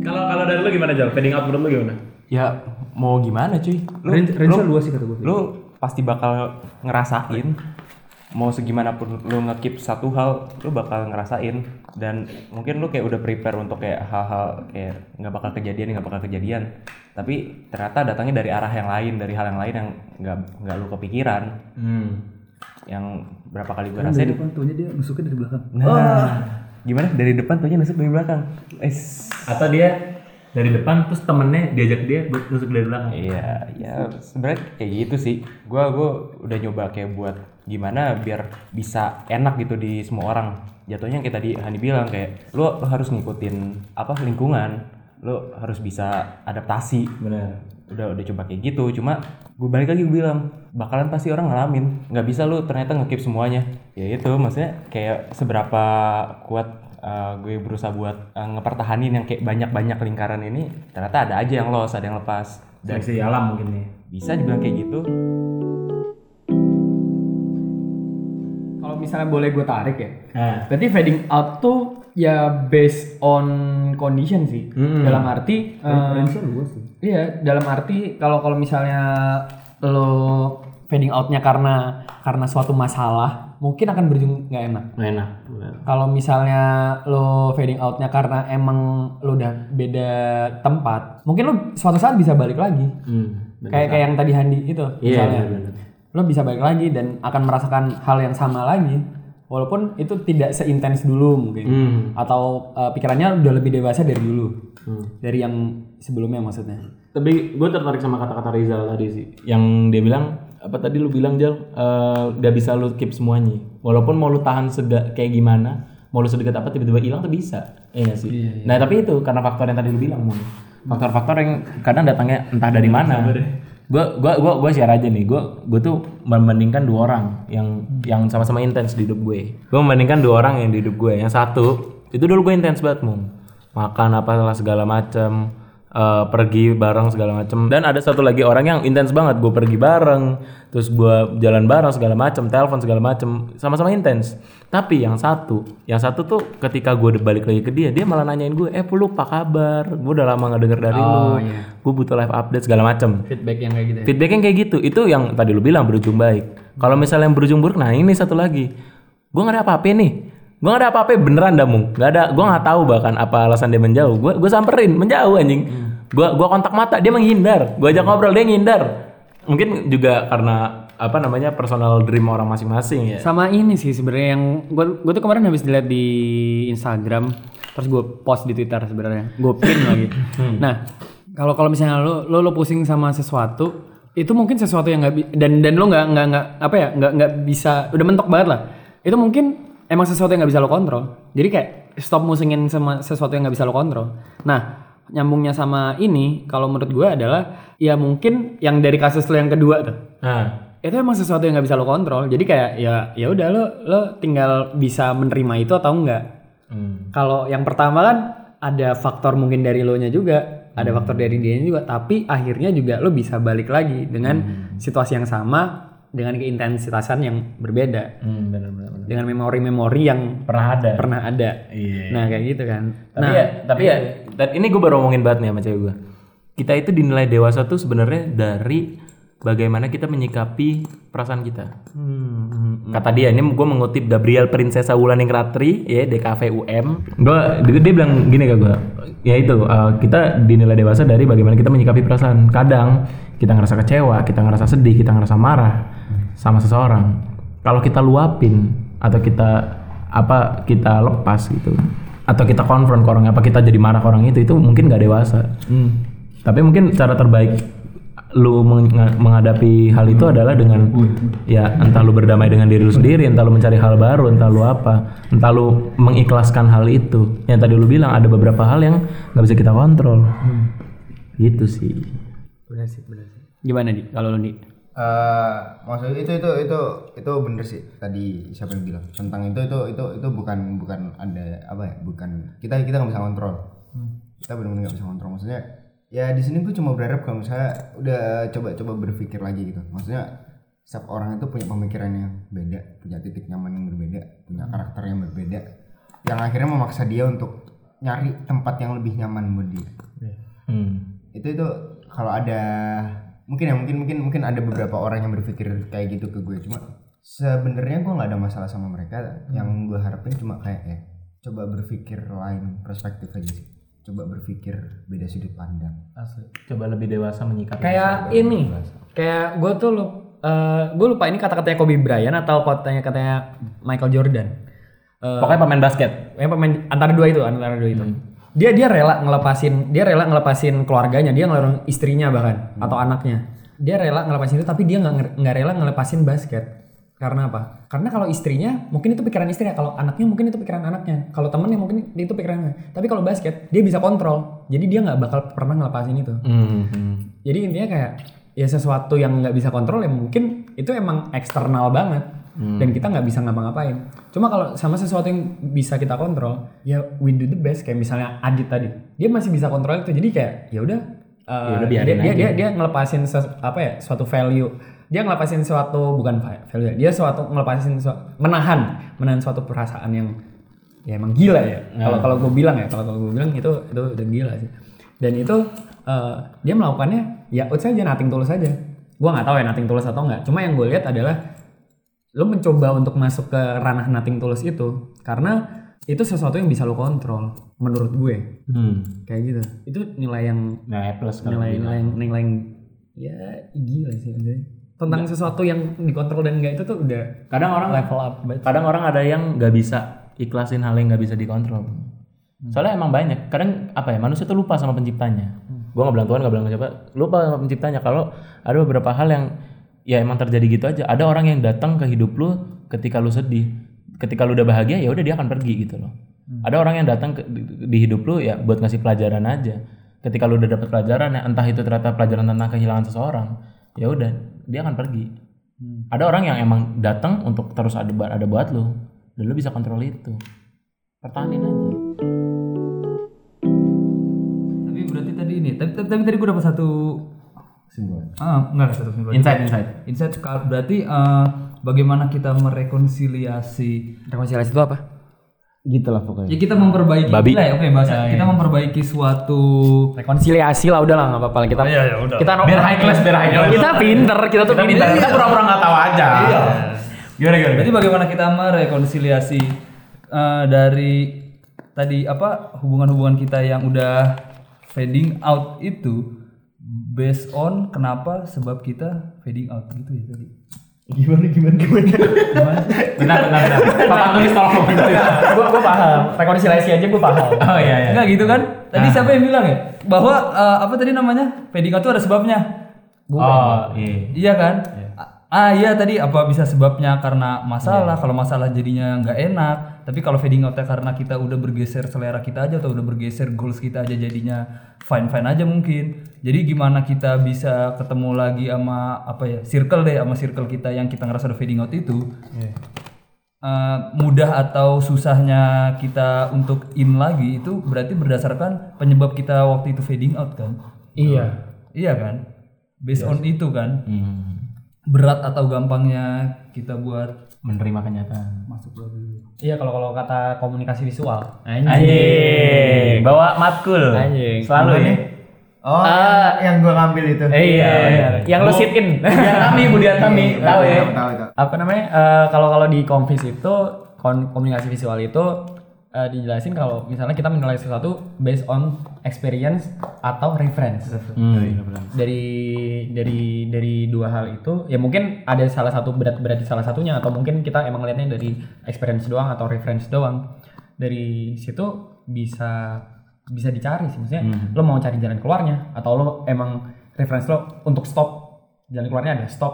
Kalau kalau dari lu gimana Jal? Fading out menurut lu gimana? Ya mau gimana cuy? Lu, Range, range luas sih kata gue. lu pasti bakal ngerasain mau segimanapun lu ngekip satu hal lu bakal ngerasain dan mungkin lu kayak udah prepare untuk kayak hal-hal kayak nggak bakal kejadian nggak bakal kejadian tapi ternyata datangnya dari arah yang lain dari hal yang lain yang nggak nggak lu kepikiran Hmm. yang berapa kali gue rasain Depan tuhnya dia nusuknya dari belakang. nah gimana dari depan tuhnya nusuk dari belakang es Atau dia dari depan terus temennya diajak dia buat nusuk dari belakang. Iya, ya sebenarnya kayak gitu sih. Gua gua udah nyoba kayak buat gimana biar bisa enak gitu di semua orang. Jatuhnya yang kayak tadi Hani bilang kayak lu harus ngikutin apa lingkungan, lu harus bisa adaptasi. Benar. Udah udah coba kayak gitu, cuma gue balik lagi gue bilang bakalan pasti orang ngalamin. nggak bisa lu ternyata ngekip semuanya. Ya itu maksudnya kayak seberapa kuat uh, gue berusaha buat uh, ngepertahanin yang kayak banyak-banyak lingkaran ini ternyata ada aja yang loss, ada yang lepas. Dan Seleksi alam mungkin nih. bisa dibilang kayak gitu misalnya boleh gue tarik ya. Nah. Berarti fading out tuh ya based on condition sih. Dalam arti eh, Iya, dalam arti kalau kalau misalnya lo fading outnya karena karena suatu masalah, mungkin akan berujung nggak enak. Nggak enak. Kalau misalnya lo fading outnya karena emang lo udah beda tempat, mungkin lo suatu saat bisa balik lagi. Hmm. Kayak kayak yang tadi Handi itu Iya, misalnya. benar, benar. Lo bisa balik lagi dan akan merasakan hal yang sama lagi walaupun itu tidak seintens dulu mungkin Hmm. atau uh, pikirannya udah lebih dewasa dari dulu Hmm. dari yang sebelumnya maksudnya Tapi gue tertarik sama kata-kata Rizal tadi sih, yang dia bilang apa tadi lu bilang Jal, Eh, gak bisa lu keep semuanya. Walaupun mau lu tahan sega kayak gimana, mau lu sedekat apa tiba-tiba hilang tuh bisa, iya gak sih? Nah tapi itu karena faktor yang tadi lu bilang, faktor-faktor yang kadang datangnya entah dari mana. Gue gua gua gua share aja nih, gue gue tuh membandingkan dua orang yang yang sama-sama intens di hidup gue. Gue membandingkan dua orang yang di hidup gue. Yang satu itu dulu gue intens banget, Mun. Makan apa segala macam eh, pergi bareng segala macem. Dan ada satu lagi orang yang intens banget gue pergi bareng terus gue jalan bareng segala macem telepon segala macem sama-sama intens. Tapi yang satu yang satu tuh ketika gue balik lagi ke dia dia malah nanyain gue eh lu apa kabar? Gue udah lama gak denger dari lu. gue butuh live update segala macem. Feedback yang kayak gitu ya. feedback yang kayak gitu itu yang tadi lu bilang berujung baik. Kalau misalnya yang berujung buruk nah ini satu lagi. Gue gak ada apa-apa nih gue gak ada apa-apa beneran dah mung. Gak ada. Gue nggak tahu bahkan apa alasan dia menjauh. Gue gue samperin menjauh anjing. Gue gua kontak mata dia menghindar. Gue ajak ngobrol dia ngindar. Mungkin juga karena apa namanya personal dream orang masing-masing ya. Sama ini sih sebenarnya yang gue gue tuh kemarin habis dilihat di Instagram terus gue post di Twitter sebenarnya. Gue pin (laughs) lagi. Nah kalau kalau misalnya lo, lo lo pusing sama sesuatu itu mungkin sesuatu yang nggak dan dan lo nggak nggak nggak apa ya nggak nggak bisa udah mentok banget lah. Itu mungkin emang sesuatu yang nggak bisa lo kontrol jadi kayak stop musingin sama sesuatu yang nggak bisa lo kontrol nah nyambungnya sama ini kalau menurut gue adalah ya mungkin yang dari kasus lo yang kedua tuh nah itu emang sesuatu yang nggak bisa lo kontrol jadi kayak ya ya udah lo lo tinggal bisa menerima itu atau enggak hmm. kalau yang pertama kan ada faktor mungkin dari lo nya juga ada Hmm. faktor dari dia juga tapi akhirnya juga lo bisa balik lagi dengan Hmm. situasi yang sama dengan keintensitasan yang berbeda. Hmm, bener, bener, bener. dengan memori-memori yang pernah ada. pernah ada. Iya. nah kayak gitu kan. Tapi nah ya tapi ya dan ini gue baru ngomongin banget nih sama cewek gue kita itu dinilai dewasa tuh sebenarnya dari bagaimana kita menyikapi perasaan kita. Kata dia ini gue mengutip Gabriel Prinsesa Wulanding Ratri ya DKV UM gue dia, dia bilang gini ke gue ya itu uh, kita dinilai dewasa dari bagaimana kita menyikapi perasaan. Kadang kita ngerasa kecewa kita ngerasa sedih kita ngerasa marah sama seseorang. Kalau kita luapin atau kita apa kita lepas gitu atau kita konfront ke orang apa kita jadi marah ke orang itu itu mungkin gak dewasa. Tapi mungkin cara terbaik lu meng- menghadapi hal itu adalah dengan ya entah lu berdamai dengan diri lu sendiri entah lu mencari hal baru entah lu apa entah lu mengikhlaskan hal itu. Yang tadi lu bilang ada beberapa hal yang nggak bisa kita kontrol. Gitu sih. Benar sih benar sih. Gimana di? Kalau lo di Eh, maksudnya itu itu itu itu bener sih tadi siapa yang bilang. Tentang itu itu itu itu bukan bukan ada apa ya bukan kita kita nggak bisa kontrol kita benar-benar nggak bisa kontrol maksudnya ya di sini gue cuma berharap kalau misalnya udah coba-coba berpikir lagi gitu. Maksudnya setiap orang itu punya pemikiran yang beda punya titik nyaman yang berbeda punya karakter yang berbeda yang akhirnya memaksa dia untuk nyari tempat yang lebih nyaman buat dia. Hmm. itu itu kalau ada mungkin ya mungkin mungkin mungkin ada beberapa orang yang berpikir kayak gitu ke gue. Cuma sebenarnya gue nggak ada masalah sama mereka. Yang gue harapin cuma kayak ya coba berpikir lain perspektif aja sih. Coba berpikir beda sudut pandang. Asli. coba lebih dewasa menyikapi kayak ini. kayak gue tuh lu gue lupa ini kata-katanya Kobe Bryant atau katanya katanya Michael Jordan. Eh, pokoknya pemain basket. yang pemain antara dua itu antara dua itu dia dia rela ngelepasin dia rela ngelepasin keluarganya dia ngelarang istrinya bahkan atau anaknya. Dia rela ngelepasin itu tapi dia nggak nggak rela ngelepasin basket. Karena apa? Karena kalau istrinya mungkin itu pikiran istrinya kalau anaknya mungkin itu pikiran anaknya. Kalau temennya mungkin itu pikirannya. Tapi kalau basket dia bisa kontrol. Jadi dia nggak bakal pernah ngelepasin itu. Hmm, hmm. jadi intinya kayak ya sesuatu yang nggak bisa kontrol ya mungkin itu emang eksternal banget dan kita nggak bisa ngapa-ngapain. Cuma kalau sama sesuatu yang bisa kita kontrol, ya we do the best. Kayak misalnya Adit tadi, dia masih bisa kontrol itu. Jadi kayak ya udah, uh, Ya udah, dia, dia, aja. dia dia ngelepasin ses- apa ya suatu value. Dia ngelepasin suatu bukan va- value, ya, dia suatu ngelepasin suatu, menahan menahan suatu perasaan yang ya emang gila ya. Kalau kalau gue bilang ya, kalau kalau gue bilang itu itu udah gila sih. Dan itu eh, dia melakukannya ya out saja, nating tulus saja. Gua nggak tahu ya nating tulus atau enggak. Cuma yang gue lihat adalah lo mencoba untuk masuk ke ranah nating tulus itu karena itu sesuatu yang bisa lo kontrol menurut gue. Hmm. kayak gitu. Itu nilai yang Nah, plus nilai nilai yang nilai yang ya gila sih maksudnya. tentang sesuatu yang dikontrol dan enggak itu tuh udah kadang orang level up kadang orang ada yang nggak bisa ikhlasin hal yang nggak bisa dikontrol. Soalnya emang banyak. Kadang apa ya manusia tuh lupa sama penciptanya. Gua nggak bilang Tuhan nggak bilang siapa. Lupa sama penciptanya. Kalau ada beberapa hal yang ya emang terjadi gitu aja. Ada orang yang datang ke hidup lu ketika lu sedih. Ketika lu udah bahagia ya udah dia akan pergi gitu loh. Ada orang yang datang ke- di, di hidup lu ya buat ngasih pelajaran aja. Ketika lu udah dapat pelajaran ya entah itu ternyata pelajaran tentang kehilangan seseorang ya udah dia akan pergi. Ada orang yang emang datang untuk terus ada ada buat lu dan lu bisa kontrol itu. Pertahanin aja. Tapi berarti tadi ini, tapi, tapi, tapi tadi gue dapat satu Simbolan. ah enggak enggak satu kesimpulan. insight insight Insight berarti eh, bagaimana kita merekonsiliasi Rekonsiliasi itu apa? Gitu lah pokoknya. ya kita memperbaiki Babi. lah ya oke bahasa kita memperbaiki suatu Rekonsiliasi lah udah lah nggak apa-apa kita. iya ya udah Kita biar high class biar high class Kita pinter, kita tuh pinter. kita pura-pura nggak tahu aja gimana gimana Berarti bagaimana kita merekonsiliasi eh, dari tadi apa hubungan-hubungan kita yang udah fading out itu based on kenapa sebab kita fading out gitu ya tadi. Gimana gimana gimana? benar benar benar papa tulis tolong Gue gue paham. Rekonsiliasi aja gue paham. oh iya iya Enggak gitu kan? Tadi siapa yang bilang ya? Bahwa eh, apa tadi namanya? Fading out itu ada sebabnya. oh iya Iya kan? Ah iya tadi apa bisa sebabnya karena masalah, kalau masalah jadinya nggak enak. Tapi kalau fading outnya karena kita udah bergeser selera kita aja atau udah bergeser goals kita aja jadinya fine fine aja mungkin. Jadi gimana kita bisa ketemu lagi sama apa ya circle deh sama circle kita yang kita ngerasa udah fading out itu. Eh, mudah atau susahnya kita untuk in lagi itu berarti berdasarkan penyebab kita waktu itu fading out kan? Iya. Iya kan? Based on itu kan? Berat atau gampangnya kita buat menerima kenyataan. masuk lagi. Iya kalau kalau kata komunikasi visual. anjing. Bawa matkul. Anjing. selalu ya Oh, yang, yang gua ngambil itu. iya, Yang lo sit in. Budian Tami Budian Tami tahu ya? Tahu apa namanya? Eh, kalau kalau di konfis itu kon- komunikasi visual itu eh, dijelasin kalau misalnya kita menilai sesuatu based on experience atau reference. Dari dari dari dua hal itu ya mungkin ada salah satu berat berat di salah satunya atau mungkin kita emang lihatnya dari experience doang atau reference doang. Dari situ bisa bisa dicari sih maksudnya lo mau cari jalan keluarnya atau lo emang reference lo untuk stop. Jalan keluarnya ada stop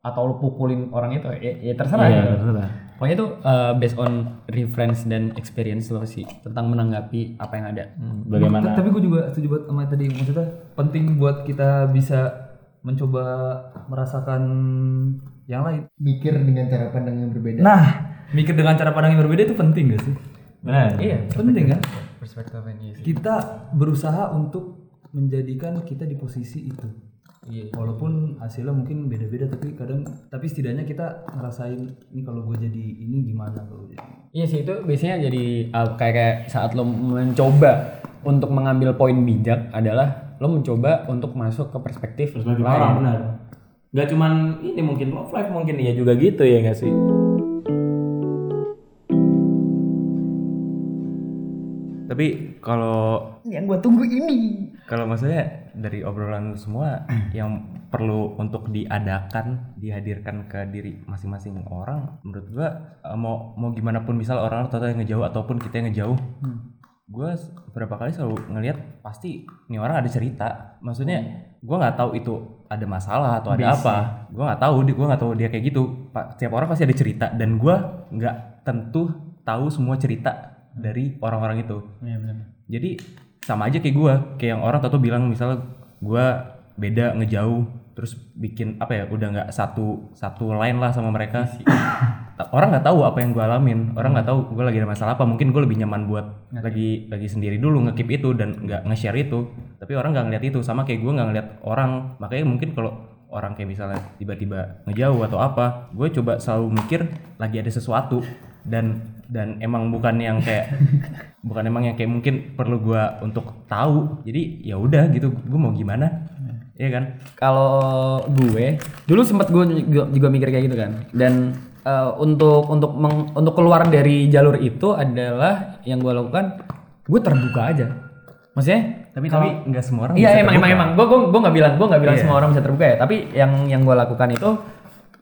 atau lo pukulin orang itu ya, ya terserah Iya, gitu. terserah. Pokoknya itu uh, based on reference dan experience lo sih tentang menanggapi apa yang ada. bagaimana Tapi gue juga setuju buat sama tadi maksudnya penting buat kita bisa mencoba merasakan yang lain. Mikir dengan cara pandang yang berbeda. Nah, mikir dengan cara pandang yang berbeda itu penting gak sih? benar Iya, Penting kan? perspektif ini sih. Kita berusaha untuk menjadikan kita di posisi itu. Iya. Walaupun hasilnya mungkin beda-beda tapi kadang tapi setidaknya kita ngerasain ini kalau gue jadi ini gimana kalau jadi Iya sih itu biasanya jadi uh, kayak kayak saat lo mencoba untuk mengambil poin bijak adalah lo mencoba untuk masuk ke perspektif, perspektif lain. orang benar nggak cuman ini mungkin love life mungkin iya juga gitu ya nggak sih Tapi kalau Yang gua tunggu ini. kalau maksudnya dari obrolan semua (clears throat) yang perlu untuk diadakan, dihadirkan ke diri masing-masing orang, menurut gua eh, mau mau gimana pun misal orang atau yang ngejauh ataupun kita yang ngejauh, gua s- beberapa kali selalu ngelihat pasti ini orang ada cerita. Maksudnya gua nggak tahu itu ada masalah atau ada apa, gua nggak tahu, di- gua nggak tahu dia kayak gitu. Pak, setiap orang pasti ada cerita dan gua nggak tentu tahu semua cerita dari orang-orang itu. Iya benar. Jadi sama aja kayak gua, kayak yang orang tato bilang misalnya gua beda ngejauh terus bikin apa ya udah nggak satu satu line lah sama mereka. Ta- orang nggak tahu apa yang gua alamin, orang nggak tahu gua lagi ada masalah apa. Mungkin gue lebih nyaman buat lagi lagi sendiri dulu ngekip itu dan nggak nge-share itu. Tapi orang nggak ngeliat itu, sama kayak gua nggak ngeliat orang. Makanya mungkin kalau orang kayak misalnya tiba-tiba ngejauh atau apa, gue coba selalu mikir lagi ada sesuatu dan dan emang bukan yang kayak (laughs) bukan emang yang kayak mungkin perlu gua untuk tahu jadi ya udah gitu gue mau gimana Iya kan Kalau gue dulu sempat gue juga, juga mikir kayak gitu kan. Dan eh, untuk untuk meng- untuk keluar dari jalur itu adalah yang gue lakukan gue terbuka aja. Maksudnya Tapi kalau- tapi nggak semua orang Iya bisa emang emang terbuka. emang gue gue gue nggak bilang gue nggak bilang Iya. semua orang bisa terbuka ya tapi yang yang gue lakukan itu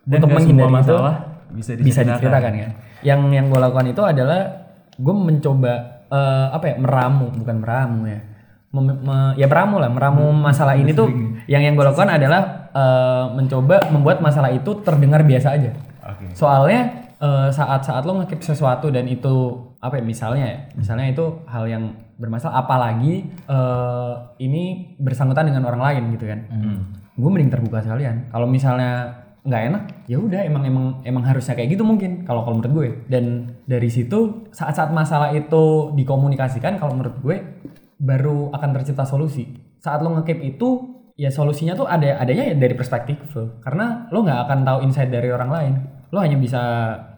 Dan untuk menghindari semua itu masalah bisa bisa diceritakan. diceritakan kan. Yang yang gue lakukan itu adalah gue mencoba eh, apa ya meramu bukan meramu ya Mem- me- ya meramu lah meramu Hmm. masalah ini tuh yang yang gue lakukan adalah eh, mencoba membuat masalah itu terdengar biasa aja. Oke. Soalnya eh, saat-saat lo ngekip sesuatu dan itu apa ya misalnya ya, misalnya itu hal yang bermasalah apalagi eh, ini bersangkutan dengan orang lain gitu kan. Gue mending terbuka sekalian. Kalau misalnya nggak enak, ya udah emang emang emang harusnya kayak gitu mungkin kalau kalau menurut gue. Dan dari situ saat-saat masalah itu dikomunikasikan kalau menurut gue baru akan tercipta solusi. Saat lo ngekip itu ya solusinya tuh ada adanya ya dari perspektif lo. Karena lo nggak akan tahu insight dari orang lain. Lo hanya bisa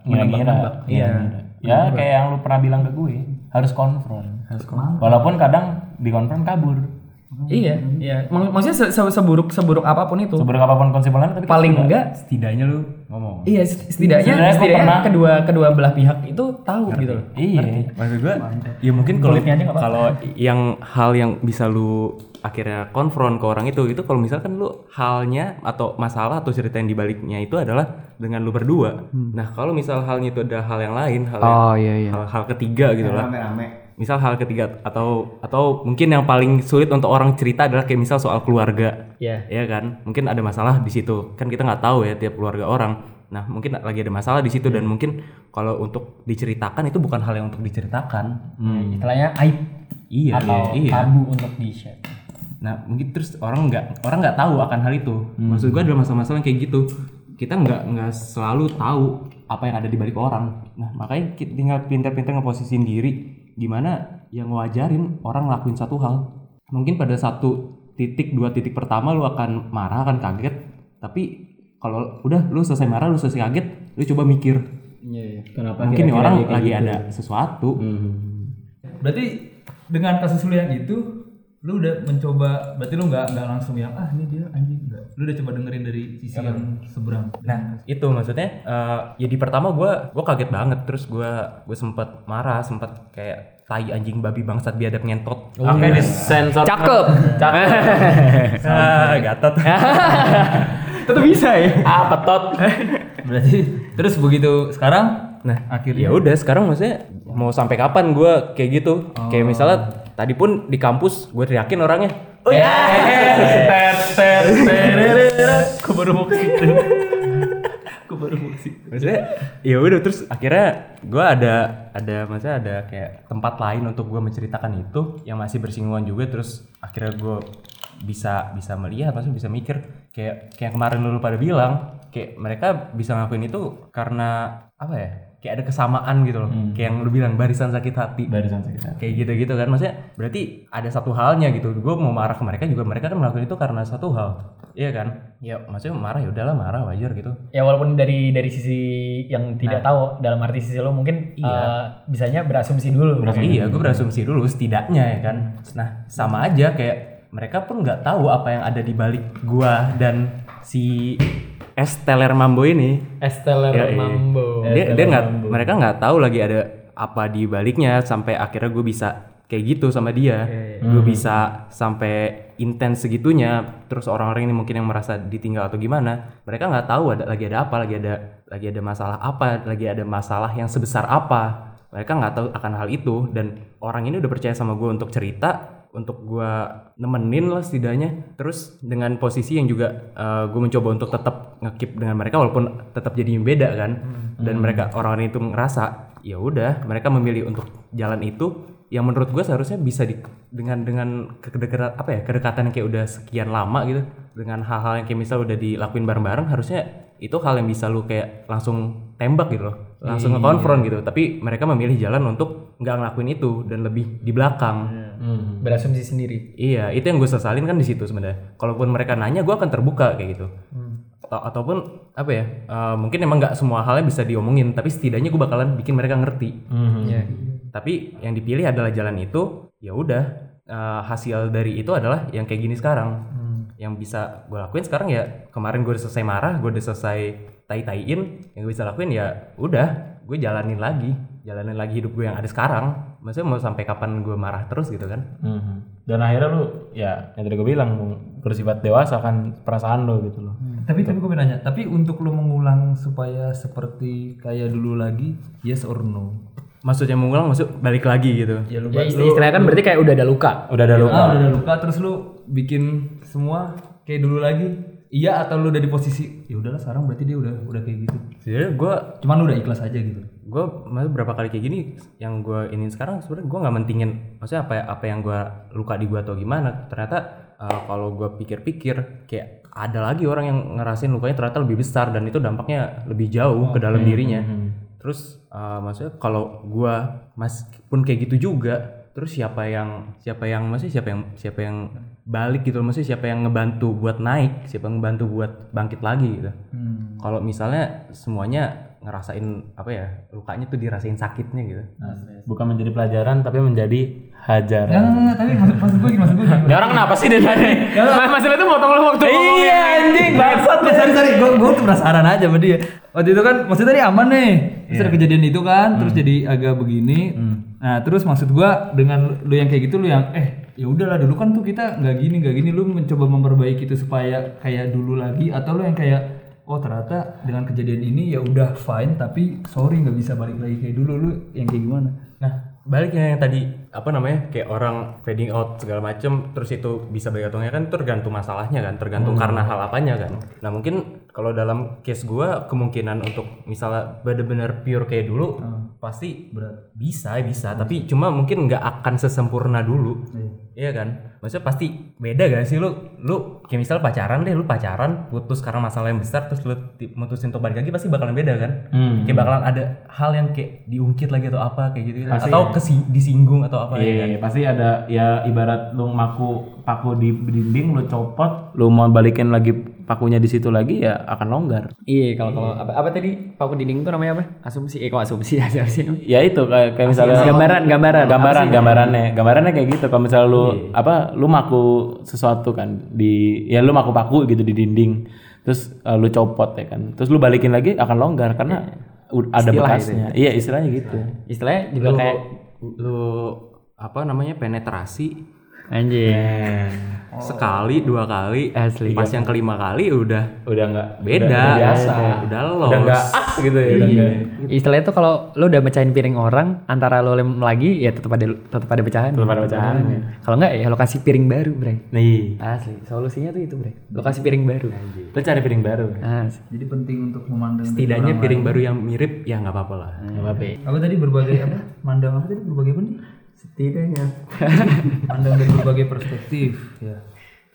menebak-nebak. Iya. ngira. Ya kayak yang lu pernah bilang ke gue, harus konfront. Harus Walaupun kadang dikonfront kabur. Iya, iya. Mak- maksudnya se- se- seburuk seburuk apa pun itu. Seburuk apa pun konsibulan tapi paling enggak Setidaknya lu ngomong. iya setidaknya gua setidaknya pernah- kedua kedua belah pihak itu tahu gitu loh. Iya. Maksud gua ya mungkin kalau kalau yang hal yang bisa lu akhirnya konfront ke orang itu itu kalau misalkan lu halnya atau masalah atau cerita yang dibaliknya itu adalah dengan lu berdua. Nah, kalau misal halnya itu ada hal yang lain, hal yang- Oh iya iya. hal, hal ketiga gitu lah. rame-rame Misal hal ketiga atau atau mungkin yang paling sulit untuk orang cerita adalah kayak misal soal keluarga. Iya. ya kan? Mungkin ada masalah di situ. Kan kita nggak tahu ya tiap keluarga orang. Nah mungkin lagi ada masalah di situ dan mungkin kalau untuk diceritakan itu bukan hal yang untuk diceritakan. Istilahnya aib iya atau iya tabu untuk di share. nah mungkin terus orang nggak orang nggak tahu akan hal itu. Maksud gua adalah masalah-masalah yang kayak gitu. Kita nggak nggak selalu tahu apa yang ada di balik orang. Nah makanya kita tinggal pintar-pintar ngeposisiin diri gimana yang ngewajarin orang ngelakuin satu hal? Mungkin pada satu titik dua titik pertama lu akan marah akan kaget. Tapi kalau udah lu selesai marah lu selesai kaget lu coba mikir. Iya iya. Kenapa mungkin nih kira-kira orang lagi gitu? ada sesuatu. Berarti dengan kasus lu yang itu lu udah mencoba berarti lu nggak nggak langsung yang ah ini dia anjing. Enggak lu udah coba dengerin dari sisi yang seberang. Nah itu maksudnya eh, ya di pertama gue gue kaget banget. Terus gue gue sempet marah sempet kayak tai anjing babi bangsat biadab ngentot. Oke, di sensor. Cakep. ah (laughs) gatot. Itu bisa ya. Apa tot? (laughs) berarti terus begitu sekarang? Nah akhirnya? ya udah sekarang maksudnya mau sampai kapan gue kayak gitu? Kayak misalnya tadi pun di kampus gue teriakin orangnya. Oh ya Ter ter ter. aku (laughs) baru mau situ. Aku baru mau situ. Maksudnya ya udah terus akhirnya gue ada ada maksudnya ada kayak tempat lain untuk gue menceritakan itu yang masih bersinggungan juga. Terus akhirnya gue bisa bisa melihat maksudnya bisa mikir. Kayak kayak kemarin dulu pada bilang kayak mereka bisa ngakuin itu karena apa ya kayak ada kesamaan gitu loh. Kayak yang lu bilang barisan sakit hati. Barisan sekitar. kayak gitu-gitu kan. Maksudnya berarti ada satu halnya gitu. Gue mau marah ke mereka juga mereka kan melakukan itu karena satu hal. Iya kan? Ya maksudnya marah ya udahlah marah wajar gitu. Ya walaupun dari dari sisi yang tidak tahu dalam arti sisi lo mungkin eh, bisanya berasumsi dulu. Iya, gue berasumsi dulu setidaknya ya kan. Nah, sama aja kayak mereka pun nggak tahu apa yang ada di balik gua dan si Esteller Mambo ini. Esteller Ya, iya. Mambo. Dia dia nggak mereka nggak tahu lagi ada apa di baliknya sampai akhirnya gue bisa kayak gitu sama dia. Gue bisa sampai intens segitunya. Terus orang-orang ini mungkin yang merasa ditinggal atau gimana, mereka nggak tahu ada lagi ada apa, lagi ada lagi ada masalah apa, lagi ada masalah yang sebesar apa. Mereka nggak tahu akan hal itu dan orang ini udah percaya sama gue untuk cerita untuk gue nemenin lah setidaknya. Terus dengan posisi yang juga gue mencoba untuk tetap ngekip dengan mereka walaupun tetap jadi beda kan. Dan mereka orang-orang itu ngerasa ya udah mereka memilih untuk jalan itu. Yang menurut gue seharusnya bisa di, dengan dengan kedekatan apa ya kedekatan yang kayak udah sekian lama gitu dengan hal-hal yang kayak misal udah dilakuin bareng-bareng harusnya itu hal yang bisa lu kayak langsung tembak gitu loh langsung ngekonfront gitu. Tapi mereka memilih jalan untuk nggak ngelakuin itu dan lebih di belakang Berasumsi sendiri. Iya, itu yang gue sesalin kan di situ sebenarnya. Kalaupun mereka nanya, gue akan terbuka kayak gitu. Atau- ataupun apa ya? eh, mungkin emang nggak semua halnya bisa diomongin, tapi setidaknya gue bakalan bikin mereka ngerti. Iya. Tapi yang dipilih adalah jalan itu, ya udah eh, hasil dari itu adalah yang kayak gini sekarang. Yang bisa gue lakuin sekarang ya kemarin gue udah selesai marah, gue udah selesai tai-taiin, yang gue bisa lakuin ya udah gue jalanin lagi, jalanin lagi hidup gue yang ada sekarang. Maksudnya mau sampai kapan gue marah terus gitu kan? dan akhirnya lu ya yang tadi gue bilang bersifat dewasa kan perasaan lo gitu loh Tapi tapi gue nanya, tapi untuk lu mengulang supaya seperti kayak dulu lagi, yes or no? Maksudnya mengulang maksud balik lagi gitu. Ya lu Ya, isti- istilahnya kan berarti kayak udah ada luka. udah ada luka Ah, udah ada luka terus lu bikin semua kayak dulu lagi. Iya atau lu udah di posisi ya udahlah sekarang berarti dia udah udah kayak gitu. Jadi gue Cuman lu udah ikhlas aja gitu. gue maksud berapa kali kayak gini yang gue ingin sekarang sebenarnya gue nggak mentingin maksudnya apa apa yang gue luka di gue atau gimana ternyata uh, kalau gue pikir-pikir kayak ada lagi orang yang ngerasain lukanya ternyata lebih besar dan itu dampaknya lebih jauh ke dalam dirinya terus uh, maksudnya kalau gue meskipun kayak gitu juga terus siapa yang siapa yang maksudnya siapa yang siapa yang balik gitu maksudnya siapa yang ngebantu buat naik siapa yang ngebantu buat bangkit lagi gitu kalau misalnya semuanya ngerasain apa ya lukanya tuh dirasain sakitnya gitu bukan menjadi pelajaran tapi menjadi hajaran Enggak, enggak, tapi maksud, maksud gue gini, maksud gue gini. Ya orang kenapa sih dari tadi? Mas Masalah itu motong lu waktu Iya anjing bangsat Sorry, sorry, sorry. Gue gue tuh penasaran aja sama dia. Waktu itu kan, maksudnya tadi aman nih. Terus ada kejadian itu kan, terus jadi agak begini. Nah, terus maksud gua dengan lu yang kayak gitu, lu yang eh ya udahlah dulu kan tuh kita nggak gini nggak gini, lu mencoba memperbaiki itu supaya kayak dulu lagi, atau lu yang kayak oh ternyata dengan kejadian ini ya udah fine, tapi sorry nggak bisa balik lagi kayak dulu, lu yang kayak gimana? nah baliknya yang tadi apa namanya kayak orang fading out segala macem terus itu bisa bergantungnya kan tergantung masalahnya kan tergantung karena hal apanya kan. Nah mungkin kalau dalam case gua kemungkinan untuk misalnya bener-bener pure kayak dulu pasti berat. Bisa bisa. Tapi cuma mungkin nggak akan sesempurna dulu. Iya. Kan? Maksudnya pasti beda gak sih lu? Lu kayak misal pacaran deh lu pacaran putus karena masalah yang besar terus lu mutusin untuk balik lagi pasti bakalan beda kan? Kayak bakalan ada hal yang kayak diungkit lagi atau apa kayak gitu atau kesi- disinggung atau apa ya kan? Iya, pasti ada ya ibarat lu maku paku di dinding lu copot, lu mau balikin lagi pakunya di situ lagi ya akan longgar. Iya, kalau kalau apa, apa tadi? Paku dinding itu namanya apa? Asumsi. Eh kok asumsi? (laughs) Asumsi. Ya itu kayak, kayak misalnya Gambaran, gambaran. gambaran gambarannya. Gambarannya kayak gitu. Kalau misalnya lu apa lu maku sesuatu kan di ya lu maku paku gitu di dinding. Terus eh, lu copot ya kan. Terus lu balikin lagi akan longgar karena u- ada bekasnya. iya istilahnya gitu. Istilahnya juga kayak lu apa namanya penetrasi anjing. sekali dua kali Asli. pas yang kelima kali udah udah nggak beda udah, udah biasa udah udah nggak ah gitu ya udah nggak- Istilahnya tuh kalau lo udah mecahin piring orang antara lo lem lagi ya tetap ada tetap ada pecahan. Tetap ada pecahan, ya. Kalau enggak ya lo kasih piring baru, Bre. nih Asli, solusinya tuh itu, Bre. Lo kasih piring baru. lu cari piring baru Asli. Jadi penting untuk memandang setidaknya orang piring baru yang mirip ya nggak apa-apa lah nggak apa-apa lain. apa tadi berbagai apa? Mandang apa tadi berbagai apa nih? Setidaknya. (laughs) Pandang dari berbagai perspektif ya.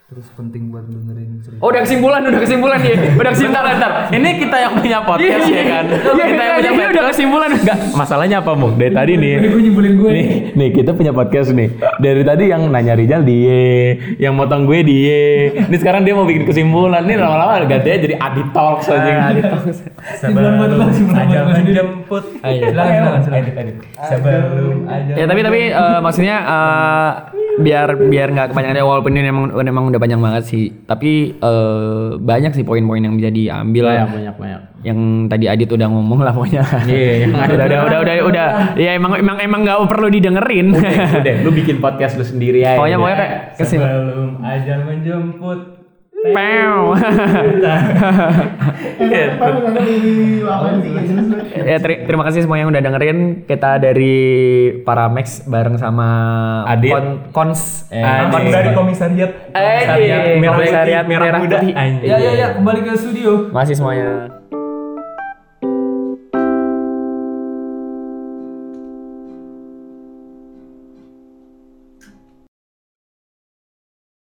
Terus penting buat dengerin cerita. Oh, udah kesimpulan, udah kesimpulan nih. Udah kesimpulan. Bentar, ini kita yang punya podcast ya kan Iya, kita yang punya ini udah kesimpulan. Enggak, masalahnya apa Mung? Dari tadi nih. gue nyebulin gue. Nih, nih kita punya podcast nih. Dari tadi yang nanya Rijal dia, yang motong gue dia. Ini sekarang dia mau bikin kesimpulan. Nih lama-lama gantinya jadi Adi Talks aja. Buat lo, simpulan buat lo. menjemput Silakan, silakan, silakan. sebelum aja Ya tapi tapi eh, maksudnya eh, biar biar nggak kepanjangan ya walaupun ini emang emang udah panjang banget sih. Tapi eh, banyak sih poin-poin yang bisa diambil Banyak, banyak, banyak. yang tadi Adit udah ngomong lah pokoknya. Iya, yang udah, udah udah udah udah. Ya emang emang emang nggak perlu didengerin. Udah, lu bikin podcast lu sendiri aja. pokoknya pokoknya kayak sebelum ajal menjemput Pew. (laughs) ya teri- terima kasih semua yang udah dengerin kita dari para Max bareng sama Adit. Kon- Kons eh, Adit. Kons dari komisariat Komisariat merah putih, merah merah muda. Ya ya ya kembali ke studio. masih semuanya